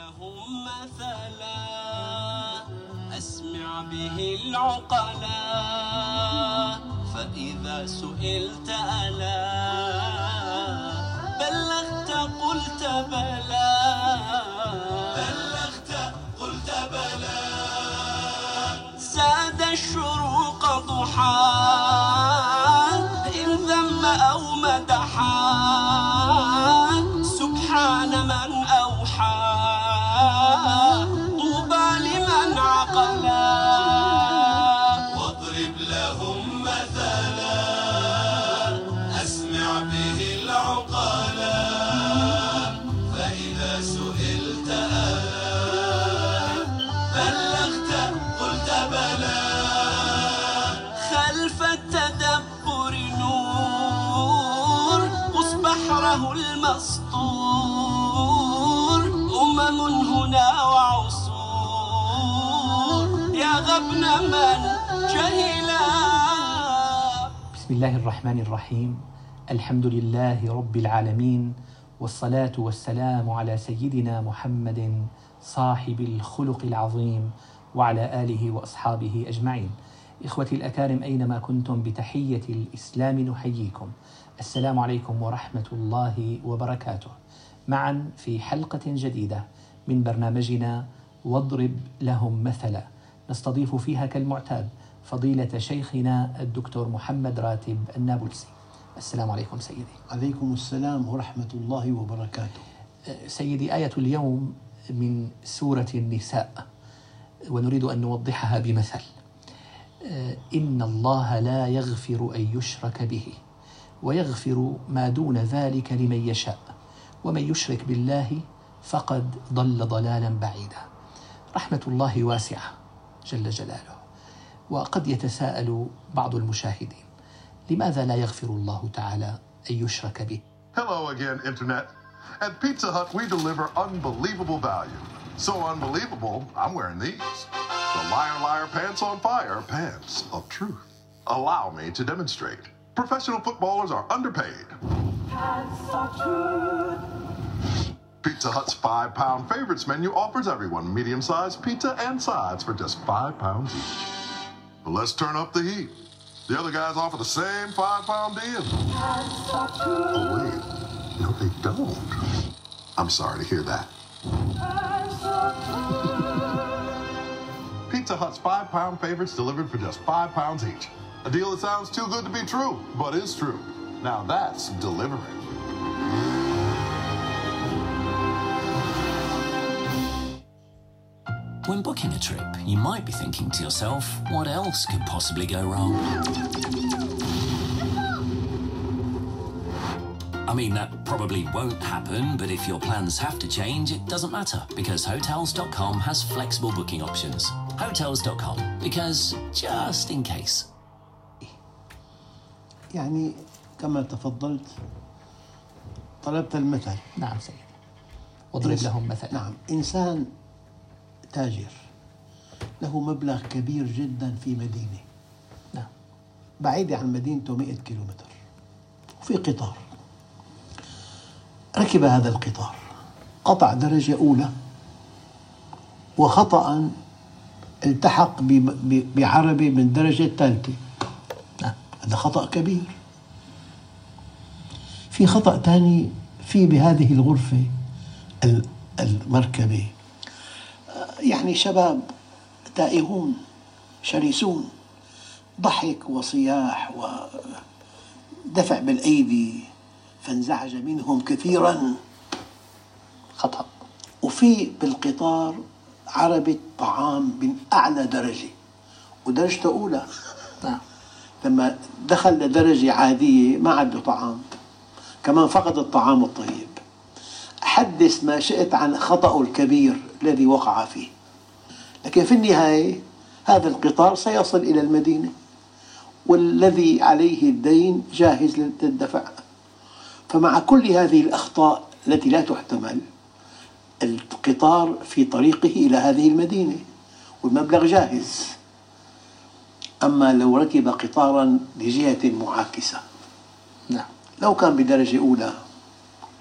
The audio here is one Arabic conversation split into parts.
لهم مثلا أسمع به العقلا فإذا سئلت ألا بلغت قلت بلى. بلغت قلت بلى. زاد الشروق ضحى إن ذم أو مدحا. سبحان من التدبر نور قص بحره المسطور. أمم هنا وعصور. يا غبن من جهلا بسم الله الرحمن الرحيم. الحمد لله رب العالمين والصلاة والسلام على سيدنا محمد صاحب الخلق العظيم وعلى آله وأصحابه أجمعين. إخوتي الأكارم أينما كنتم بتحية الإسلام نحييكم. السلام عليكم ورحمة الله وبركاته. معا في حلقة جديدة من برنامجنا واضرب لهم مثلا. نستضيف فيها كالمعتاد فضيلة شيخنا الدكتور محمد راتب النابلسي. السلام عليكم سيدي. عليكم السلام ورحمة الله وبركاته. سيدي آية اليوم من سورة النساء ونريد أن نوضحها بمثل. إن الله لا يغفر أن يشرك به ويغفر ما دون ذلك لمن يشاء ومن يشرك بالله فقد ضل ضلالا بعيدا رحمة الله واسعة جل جلاله وقد يتساءل بعض المشاهدين لماذا لا يغفر الله تعالى أن يشرك به Hello again, Internet. At Pizza Hut, we deliver unbelievable value. So unbelievable, I'm wearing these. The Liar Liar Pants on Fire pants of truth. Allow me to demonstrate. Professional footballers are underpaid. Pizza Hut's five pound favorites menu offers everyone medium sized pizza and sides for just five pounds each. But let's turn up the heat. The other guys offer the same five pound deal. Oh, wait. No, they don't. I'm sorry to hear that. Pizza Hut's five pound favorites delivered for just five pounds each. A deal that sounds too good to be true, but is true. Now that's delivering. When booking a trip, you might be thinking to yourself, what else could possibly go wrong? I mean, that probably won't happen, but if your plans have to change, it doesn't matter because Hotels.com has flexible booking options. Hotels.com, because just in case. يعني كما تفضلت طلبت المثل. نعم سيدي واضرب إنس- لهم مثلا. نعم. إنسان تاجر. له مبلغ كبير جدا في مدينة. نعم. بعيدة عن مدينته 100 كيلومتر. وفي قطار. ركب هذا القطار. قطع درجة أولى. وخطأ التحق ب- ب- بعربة من الدرجة الثالثة نعم هذا خطأ كبير. في خطأ ثاني في بهذه الغرفة ال- المركبة. يعني شباب تائهون شرسون ضحك وصياح ودفع بالأيدي فانزعج منهم كثيرا. خطأ. وفي بالقطار عربة طعام من أعلى درجة. ودرجته أولى. نعم. لما دخل لدرجة عادية ما عنده طعام. كمان فقد الطعام الطيب. حدث ما شئت عن خطأه الكبير الذي وقع فيه. لكن في النهاية هذا القطار سيصل إلى المدينة. والذي عليه الدين جاهز للدفع. فمع كل هذه الأخطاء التي لا تحتمل القطار في طريقه إلى هذه المدينة والمبلغ جاهز. أما لو ركب قطارا لجهة معاكسة. نعم. لو كان بدرجة أولى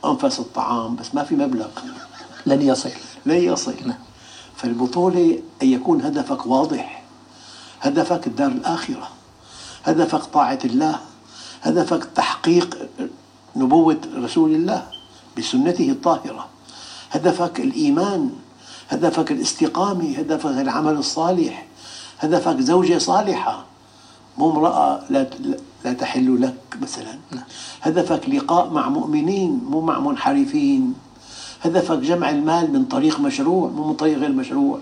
أنفس الطعام بس ما في مبلغ. لن يصل. لن يصل. نعم. فالبطولة أن يكون هدفك واضح. هدفك الدار الآخرة. هدفك طاعة الله. هدفك تحقيق نبوة رسول الله بسنته الطاهرة. هدفك الإيمان هدفك الاستقامة هدفك العمل الصالح هدفك زوجة صالحة. مو امرأة لا لا تحل لك مثلا. هدفك لقاء مع مؤمنين مو مع منحرفين. هدفك جمع المال من طريق مشروع مو من طريق غير مشروع.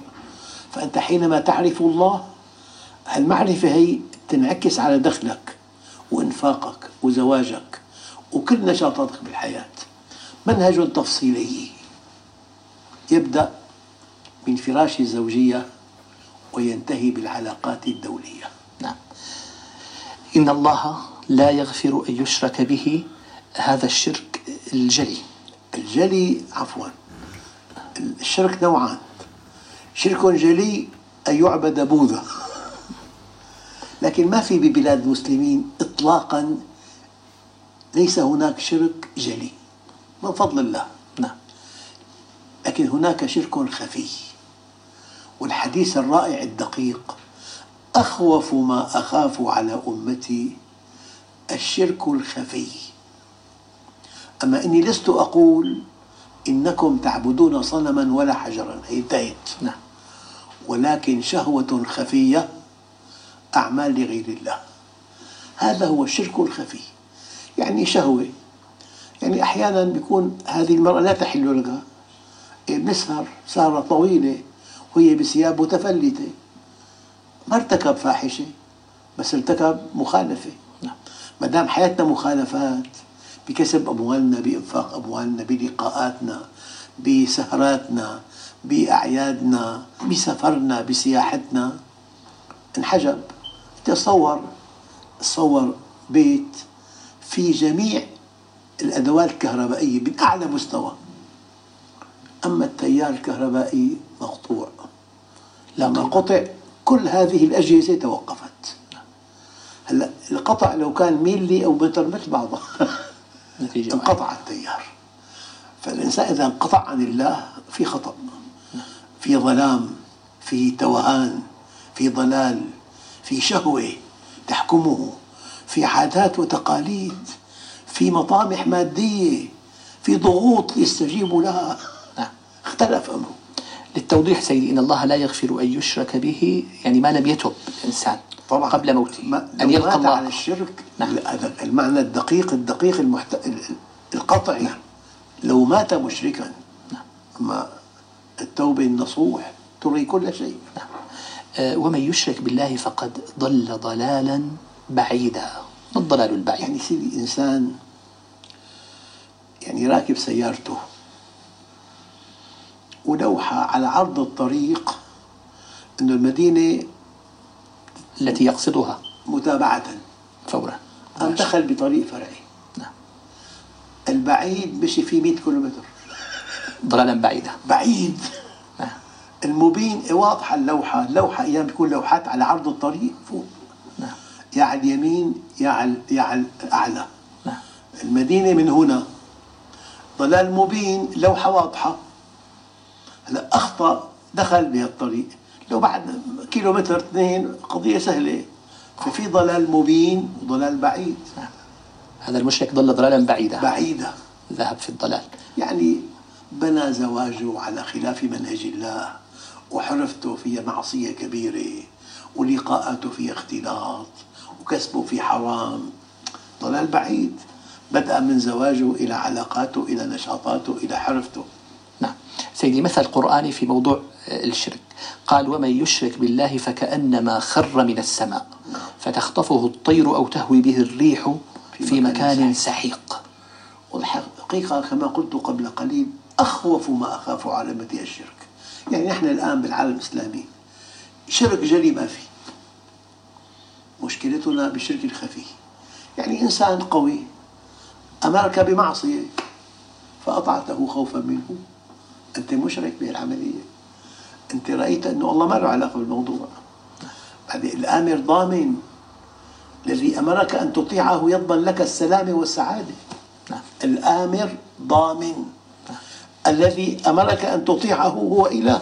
فأنت حينما تعرف الله المعرفة هي تنعكس على دخلك وإنفاقك وزواجك وكل نشاطاتك بالحياة. منهج تفصيلي. يبدأ من فراش الزوجية وينتهي بالعلاقات الدولية. نعم. إن الله لا يغفر أن يشرك به هذا الشرك الجلي. الجلي عفوا. الشرك نوعان. شرك جلي أن يعبد بوذا. لكن ما في ببلاد المسلمين إطلاقا ليس هناك شرك جلي. من فضل الله. لكن هناك شرك خفي. والحديث الرائع الدقيق أخوف ما أخاف على أمتي الشرك الخفي. أما إني لست أقول إنكم تعبدون صنما ولا حجرا. هي انتهت نعم. ولكن شهوة خفية أعمال لغير الله. هذا هو الشرك الخفي. يعني شهوة. يعني أحيانا بيكون هذه المرأة لا تحل لك بنسهر سهرة طويلة وهي بثياب متفلتة. ما ارتكب فاحشة بس ارتكب مخالفة. نعم. ما دام حياتنا مخالفات بكسب أموالنا بإنفاق أموالنا بلقاءاتنا بسهراتنا بأعيادنا بسفرنا بسياحتنا. انحجب. تصور تصور بيت في جميع الأدوات الكهربائية من أعلى مستوى. أما التيار الكهربائي مقطوع. لما قطع كل هذه الأجهزة توقفت. هلا القطع لو كان ميلي أو متر مثل بعضها انقطع التيار. فالإنسان إذا انقطع عن الله في خطأ. في ظلام في توهان في ضلال في شهوة تحكمه في عادات وتقاليد في مطامح مادية في ضغوط يستجيب لها. اختلف أمره. للتوضيح سيدي إن الله لا يغفر أن يشرك به يعني ما لم يتب الإنسان طبعا. قبل موته ما أن يلقى الله. على الشرك نعم. المعنى الدقيق الدقيق المحت... القطعي. لو مات مشركا أما التوبة النصوح تري كل شيء. آه، ومن يشرك بالله فقد ضل ضلالا بعيدا. الضلال البعيد؟ يعني سيدي إنسان يعني راكب سيارته ولوحة على عرض الطريق أنه المدينة التي يقصدها. متابعة. فورا. قام دخل بطريق فرعي. نعم. البعيد مشي فيه 100 كيلومتر. ضلالا بعيدا. بعيد. نعم. المبين واضحة اللوحة. اللوحة أيام بيكون لوحات على عرض الطريق فوق. نعم. يا على اليمين يا على يا على الأعلى. نعم. المدينة من هنا. ضلال مبين لوحة واضحة. هلا أخطأ دخل بهالطريق لو بعد كيلومتر اثنين قضية سهلة. ففي ضلال مبين وضلال بعيد. هذا المشرك ضل ضلالا بعيدا. بعيدة ذهب في الضلال. يعني بنى زواجه على خلاف منهج الله وحرفته فيها معصية كبيرة ولقاءاته فيها اختلاط وكسبه في حرام. ضلال بعيد. بدأ من زواجه إلى علاقاته إلى نشاطاته إلى حرفته. نعم. سيدي مثل قرآني في موضوع آه، الشرك. قال ومن يشرك بالله فكأنما خر من السماء. فتخطفه الطير أو تهوي به الريح في مكان سحيق. والحقيقة كما قلت قبل قليل أخوف ما أخاف على أمتي الشرك. يعني نحن الآن بالعالم الإسلامي شرك جلي ما في مشكلتنا بالشرك الخفي. يعني إنسان قوي أمرك بمعصية فأطعته خوفا منه. أنت مشرك بهالعملية أنت رأيت أنه الله ما له علاقة بالموضوع. بعدين الآمر ضامن الذي أمرك أن تطيعه يضمن لك السلامة والسعادة. نعم. الآمر ضامن. الذي أمرك أن تطيعه هو إله.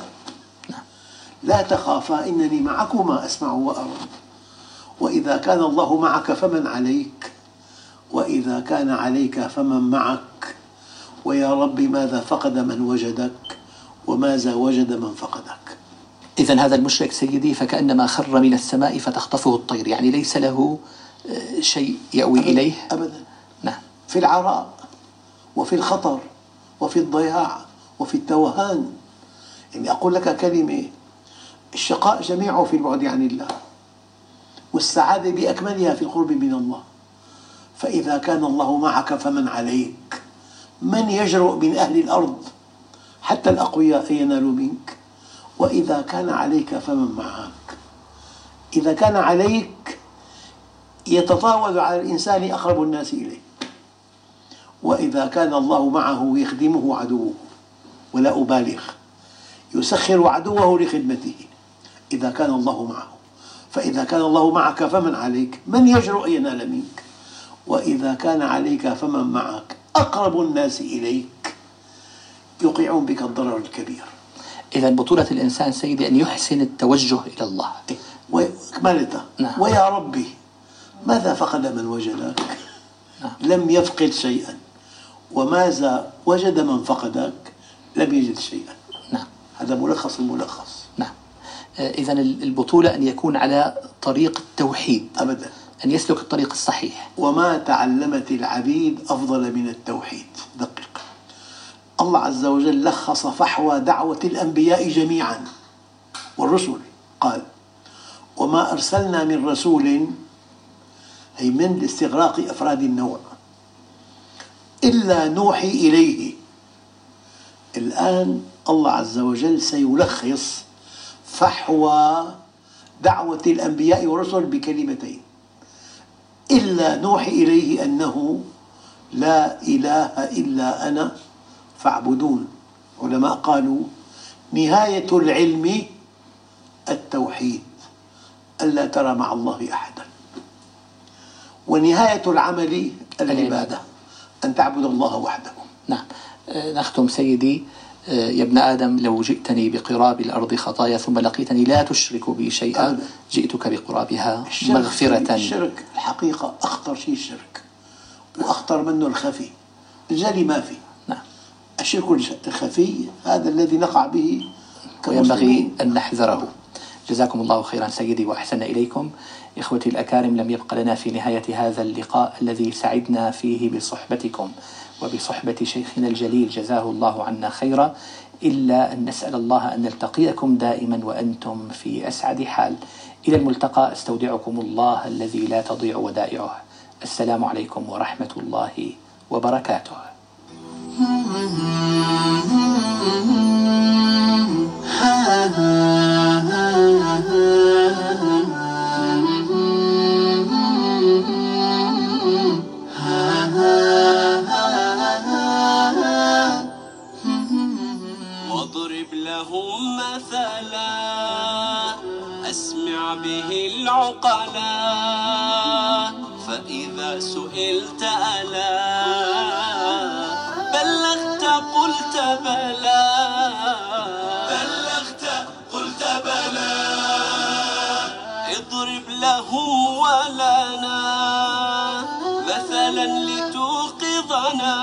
لا تخافا إنني معكما أسمع وأرى. وإذا كان الله معك فمن عليك. وإذا كان عليك فمن معك. ويا رب ماذا فقد من وجدك؟ وماذا وجد من فقدك؟ إذا هذا المشرك سيدي فكأنما خر من السماء فتخطفه الطير يعني ليس له آه، شيء يأوي أبداً إليه. أبدا. نعم. في العراء وفي الخطر وفي الضياع وفي التوهان. يعني أقول لك كلمة الشقاء جميعه في البعد عن الله والسعادة بأكملها في القرب من الله. فإذا كان الله معك فمن عليك. من يجرؤ من أهل الأرض؟ حتى الأقوياء ينالوا منك. وإذا كان عليك فمن معك إذا كان عليك يتطاول على الإنسان أقرب الناس إليه وإذا كان الله معه يخدمه عدوه ولا أبالغ. يسخر عدوه لخدمته. إذا كان الله معه. فإذا كان الله معك فمن عليك. من يجرؤ أن ينال منك؟ وإذا كان عليك فمن معك. أقرب الناس إليك. يوقعون بك الضرر الكبير. إذا بطولة الإنسان سيدي أن يحسن التوجه إلى الله. وإكمالته نعم. ويا ربي ماذا فقد من وجدك نعم. لم يفقد شيئا. وماذا وجد من فقدك؟ لم يجد شيئا. نعم. هذا ملخص الملخص. نعم. إذا البطولة أن يكون على طريق التوحيد. أبدا. أن يسلك الطريق الصحيح. وما تعلمت العبيد أفضل من التوحيد. الله عز وجل لخص فحوى دعوة الأنبياء جميعا. والرسل قال وما أرسلنا من رسول أي من لاستغراق أفراد النوع إلا نوحي إليه الآن الله عز وجل سيلخص فحوى دعوة الأنبياء والرسل بكلمتين إلا نوحي إليه أنه لا إله إلا أنا فاعبدون. علماء قالوا نهاية العلم التوحيد ألا ترى مع الله أحدا. ونهاية العمل العبادة أن تعبد الله وحده نعم. آه، نختم سيدي. آه، يا ابن آدم لو جئتني بقراب الأرض خطايا ثم لقيتني لا تشرك بي شيئا أبداً. جئتك بقرابها الشرك مغفرة. الشرك الحقيقة أخطر شيء الشرك. وأخطر منه الخفي الجلي ما في. الشرك الخفي هذا الذي نقع به وينبغي. أن نحذره. جزاكم الله خيرا سيدي وأحسن إليكم. إخوتي الأكارم لم يبق لنا في نهاية هذا اللقاء الذي سعدنا فيه بصحبتكم وبصحبة شيخنا الجليل جزاه الله عنا خيرا إلا أن نسأل الله أن نلتقيكم دائما وأنتم في أسعد حال. إلى الملتقى أستودعكم الله الذي لا تضيع ودائعه. السلام عليكم ورحمة الله وبركاته. واضرب لهم مثلا أسمع به العقلا فإذا سئلت ألا قلت بلى بلغت قلت بلى. اضرب لهم ولنا. مثلا لتوقظنا.